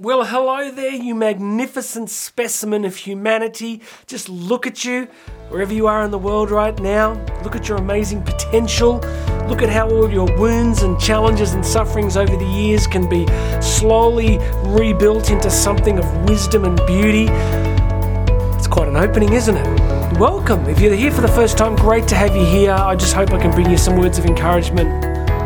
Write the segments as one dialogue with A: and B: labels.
A: Well, hello there, you magnificent specimen of humanity. Just look at you, wherever you are in the world right now. Look at your amazing potential. Look at how all your wounds and challenges and sufferings over the years can be slowly rebuilt into something of wisdom and beauty. It's quite an opening, isn't it? Welcome. If you're here for the first time, great to have you here. I just hope I can bring you some words of encouragement,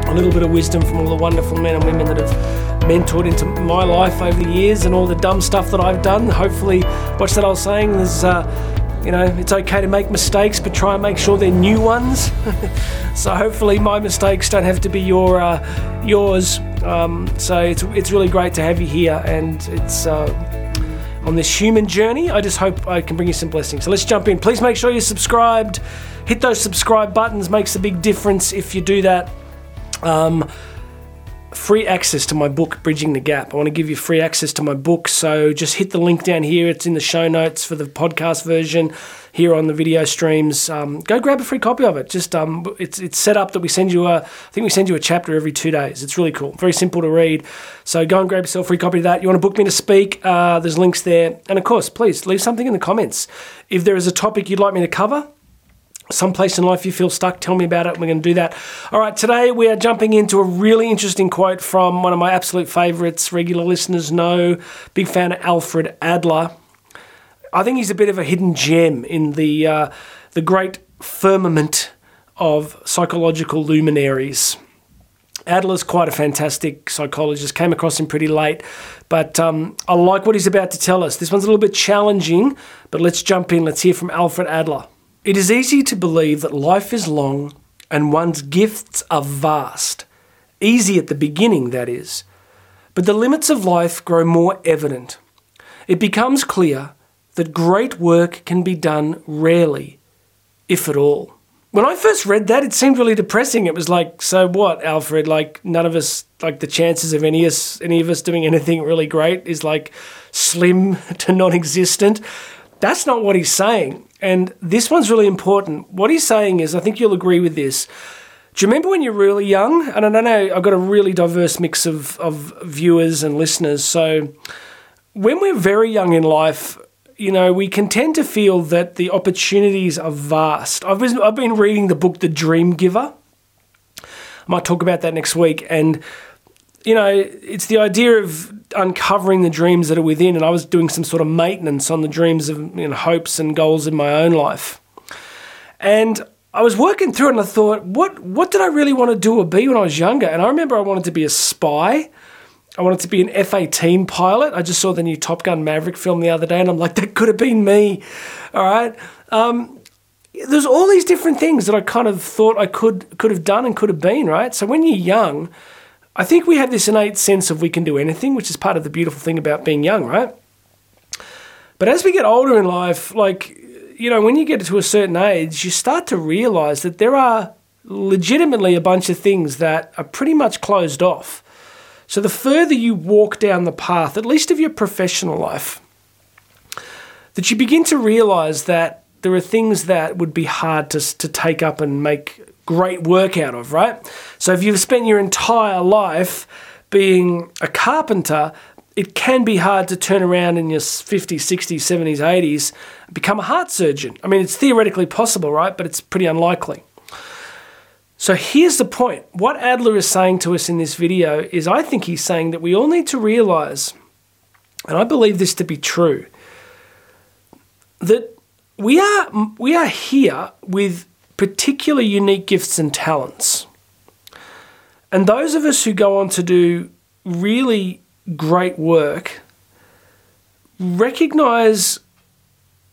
A: a little bit of wisdom from all the wonderful men and women that have mentored into my life over the years and all the dumb stuff that I've done. Hopefully, what's that I was saying? There's, uh, you know, it's okay to make mistakes, but try and make sure they're new ones. so hopefully, my mistakes don't have to be your uh, yours. Um, so it's it's really great to have you here, and it's. Uh, on this human journey, I just hope I can bring you some blessings. So let's jump in. Please make sure you're subscribed. Hit those subscribe buttons, makes a big difference if you do that. Um, free access to my book, Bridging the Gap. I want to give you free access to my book. So just hit the link down here. It's in the show notes for the podcast version here on the video streams. Um, go grab a free copy of it. Just um, it's it's set up that we send you a. I think we send you a chapter every two days. It's really cool. Very simple to read. So go and grab yourself a free copy of that. You want to book me to speak? Uh, there's links there. And of course, please leave something in the comments. If there is a topic you'd like me to cover, someplace in life you feel stuck, tell me about it. We're going to do that. All right, today we are jumping into a really interesting quote from one of my absolute favorites. Regular listeners know, big fan of Alfred Adler. I think he's a bit of a hidden gem in the uh, the great firmament of psychological luminaries. Adler's quite a fantastic psychologist. Came across him pretty late, but um, I like what he's about to tell us. This one's a little bit challenging, but let's jump in. Let's hear from Alfred Adler. It is easy to believe that life is long and one's gifts are vast. Easy at the beginning, that is. But the limits of life grow more evident. It becomes clear that great work can be done rarely, if at all. When I first read that, it seemed really depressing. It was like, so what, Alfred? Like none of us, like the chances of any us, any of us doing anything really great is like slim to non-existent. That's not what he's saying. And this one's really important. What he's saying is, I think you'll agree with this. Do you remember when you're really young? And I don't know, I've got a really diverse mix of, of viewers and listeners. So when we're very young in life, you know, we can tend to feel that the opportunities are vast. I've been, I've been reading the book The Dream Giver. I might talk about that next week. And, you know, it's the idea of uncovering the dreams that are within, and I was doing some sort of maintenance on the dreams of you know, hopes and goals in my own life. And I was working through it, and I thought, what what did I really want to do or be when I was younger? And I remember I wanted to be a spy. I wanted to be an F 18 pilot. I just saw the new Top Gun Maverick film the other day, and I'm like, that could have been me. All right. Um, there's all these different things that I kind of thought I could could have done and could have been, right? So when you're young, I think we have this innate sense of we can do anything, which is part of the beautiful thing about being young, right? But as we get older in life, like, you know, when you get to a certain age, you start to realize that there are legitimately a bunch of things that are pretty much closed off. So the further you walk down the path, at least of your professional life, that you begin to realize that there are things that would be hard to, to take up and make great work out of, right? So if you've spent your entire life being a carpenter, it can be hard to turn around in your 50s, 60s, 70s, 80s become a heart surgeon. I mean, it's theoretically possible, right? But it's pretty unlikely. So here's the point. What Adler is saying to us in this video is I think he's saying that we all need to realize, and I believe this to be true, that we are we are here with particular unique gifts and talents. And those of us who go on to do really great work recognize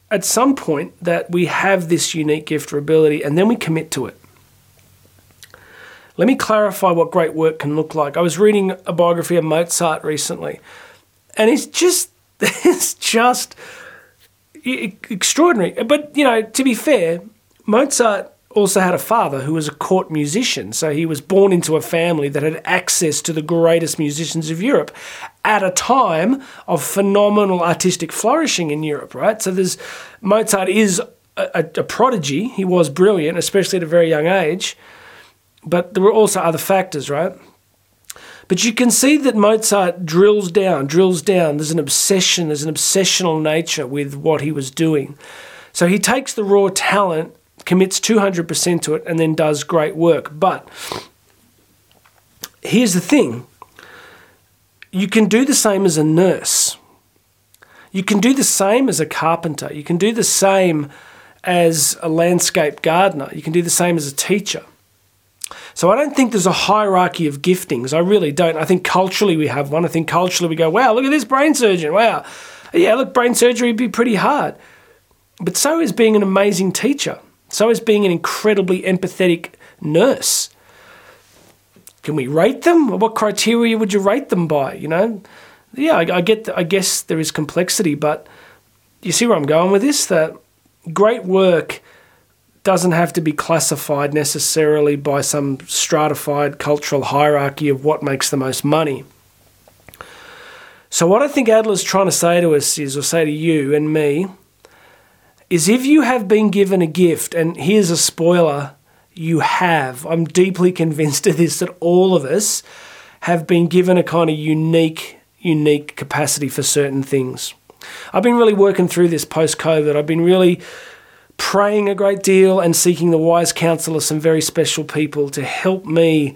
A: at some point that we have this unique gift or ability and then we commit to it. Let me clarify what great work can look like. I was reading a biography of Mozart recently, and it's just it's just extraordinary. But you know, to be fair, Mozart also had a father who was a court musician. So he was born into a family that had access to the greatest musicians of Europe at a time of phenomenal artistic flourishing in Europe, right? So there's Mozart is a, a, prodigy. He was brilliant, especially at a very young age. But there were also other factors, right? But you can see that Mozart drills down, drills down. There's an obsession, there's an obsessional nature with what he was doing. So he takes the raw talent, commits 200% to it, and then does great work. But here's the thing you can do the same as a nurse. You can do the same as a carpenter. You can do the same as a landscape gardener. You can do the same as a teacher. So I don't think there's a hierarchy of giftings. I really don't. I think culturally we have one. I think culturally we go, wow, look at this brain surgeon. Wow. Yeah, look, brain surgery would be pretty hard. But so is being an amazing teacher. So is being an incredibly empathetic nurse. Can we rate them? What criteria would you rate them by? You know, yeah, I, I get. I guess there is complexity, but you see where I'm going with this. That great work doesn't have to be classified necessarily by some stratified cultural hierarchy of what makes the most money. So, what I think Adler's trying to say to us is, or say to you and me, is if you have been given a gift, and here's a spoiler, you have. I'm deeply convinced of this that all of us have been given a kind of unique, unique capacity for certain things. I've been really working through this post COVID. I've been really praying a great deal and seeking the wise counsel of some very special people to help me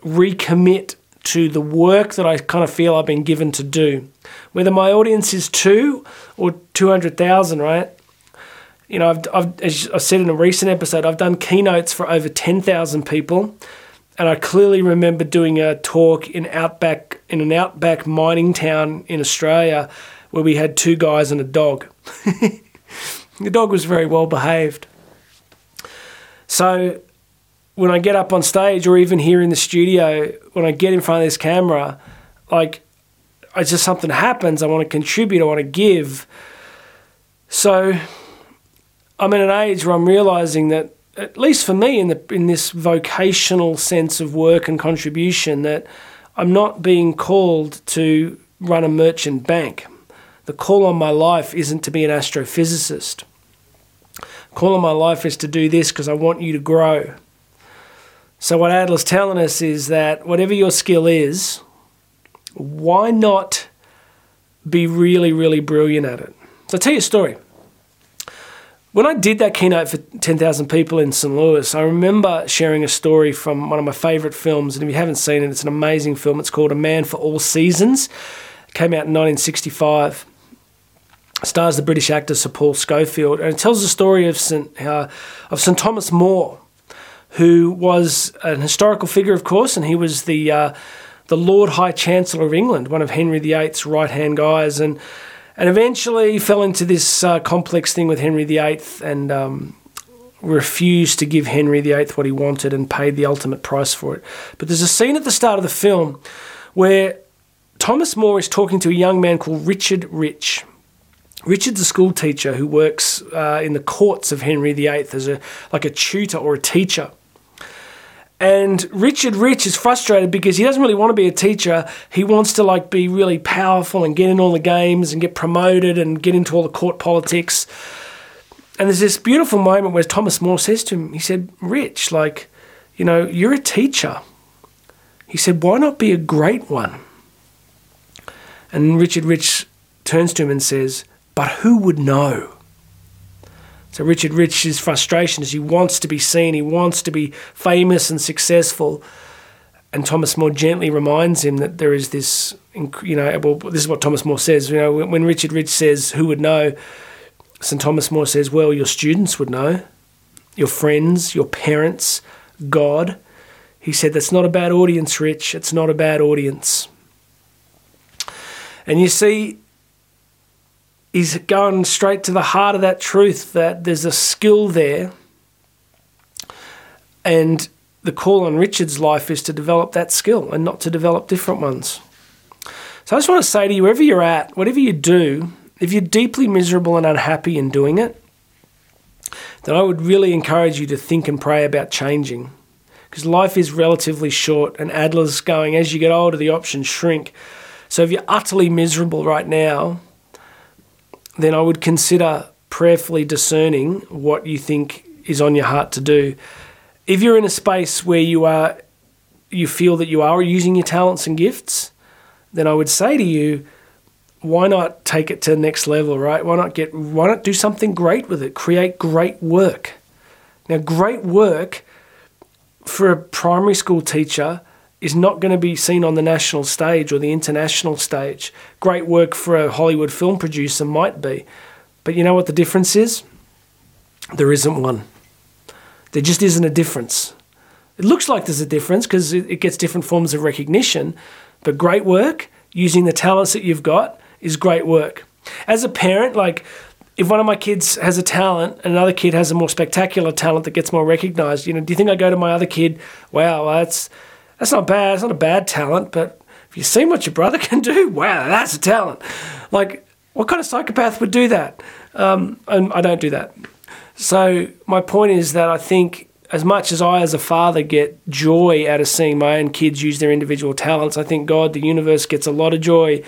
A: recommit to the work that I kind of feel I've been given to do. Whether my audience is two or 200,000, right? You know, I've, I've, as I said in a recent episode, I've done keynotes for over 10,000 people. And I clearly remember doing a talk in outback in an outback mining town in Australia where we had two guys and a dog. the dog was very well behaved. So when I get up on stage or even here in the studio, when I get in front of this camera, like it's just something happens. I want to contribute, I want to give. So I'm in an age where I'm realizing that, at least for me, in the in this vocational sense of work and contribution, that I'm not being called to run a merchant bank. The call on my life isn't to be an astrophysicist. Call on my life is to do this because I want you to grow. So what Adler's telling us is that whatever your skill is, why not be really, really brilliant at it? So I'll tell you a story. When I did that keynote for 10,000 people in St. Louis, I remember sharing a story from one of my favorite films. And if you haven't seen it, it's an amazing film. It's called A Man for All Seasons. It came out in 1965. It stars the British actor Sir Paul Scofield. And it tells the story of St. Uh, of St. Thomas More, who was an historical figure, of course, and he was the, uh, the Lord High Chancellor of England, one of Henry VIII's right hand guys. And and eventually fell into this uh, complex thing with Henry VIII and um, refused to give Henry VIII what he wanted and paid the ultimate price for it. But there's a scene at the start of the film where Thomas More is talking to a young man called Richard Rich. Richard's a school teacher who works uh, in the courts of Henry VIII as a like a tutor or a teacher. And Richard Rich is frustrated because he doesn't really want to be a teacher. He wants to like be really powerful and get in all the games and get promoted and get into all the court politics. And there's this beautiful moment where Thomas More says to him, he said, Rich, like, you know, you're a teacher. He said, why not be a great one? And Richard Rich turns to him and says, but who would know? So Richard Rich's frustration is he wants to be seen, he wants to be famous and successful. And Thomas More gently reminds him that there is this, you know, well, this is what Thomas More says. You know, when Richard Rich says, "Who would know?" St. Thomas More says, "Well, your students would know, your friends, your parents, God." He said, "That's not a bad audience, Rich. It's not a bad audience." And you see, he's going straight to the heart of that truth that there's a skill there. And the call on Richard's life is to develop that skill and not to develop different ones. So I just want to say to you, wherever you're at, whatever you do, if you're deeply miserable and unhappy in doing it, then I would really encourage you to think and pray about changing. Because life is relatively short, and Adler's going, as you get older, the options shrink. So if you're utterly miserable right now, then I would consider prayerfully discerning what you think is on your heart to do. If you're in a space where you are you feel that you are using your talents and gifts, then I would say to you, why not take it to the next level, right? Why not get why not do something great with it? Create great work. Now, great work for a primary school teacher is not going to be seen on the national stage or the international stage. Great work for a Hollywood film producer might be. But you know what the difference is? There isn't one. There just isn't a difference. It looks like there's a difference because it gets different forms of recognition, but great work using the talents that you've got is great work. As a parent, like if one of my kids has a talent and another kid has a more spectacular talent that gets more recognized, you know, do you think I go to my other kid, wow, that's that's not bad, it's not a bad talent, but if you see what your brother can do, wow, that's a talent. Like, what kind of psychopath would do that? Um, and I don't do that. So my point is that I think as much as I, as a father, get joy out of seeing my own kids use their individual talents, I think God, the universe, gets a lot of joy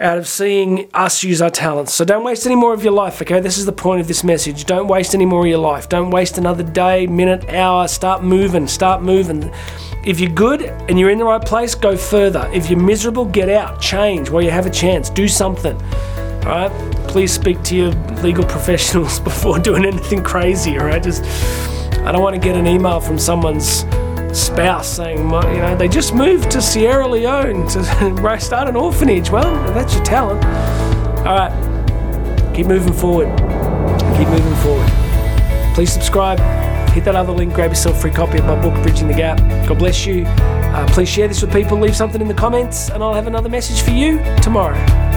A: out of seeing us use our talents. So don't waste any more of your life, okay? This is the point of this message. Don't waste any more of your life. Don't waste another day, minute, hour. Start moving. Start moving. If you're good and you're in the right place, go further. If you're miserable, get out. Change while you have a chance. Do something. All right? Please speak to your legal professionals before doing anything crazy, all right? Just I don't want to get an email from someone's spouse saying, you know, they just moved to Sierra Leone to start an orphanage. Well, that's your talent. All right, keep moving forward. Keep moving forward. Please subscribe. Hit that other link. Grab yourself a free copy of my book, Bridging the Gap. God bless you. Uh, please share this with people. Leave something in the comments, and I'll have another message for you tomorrow.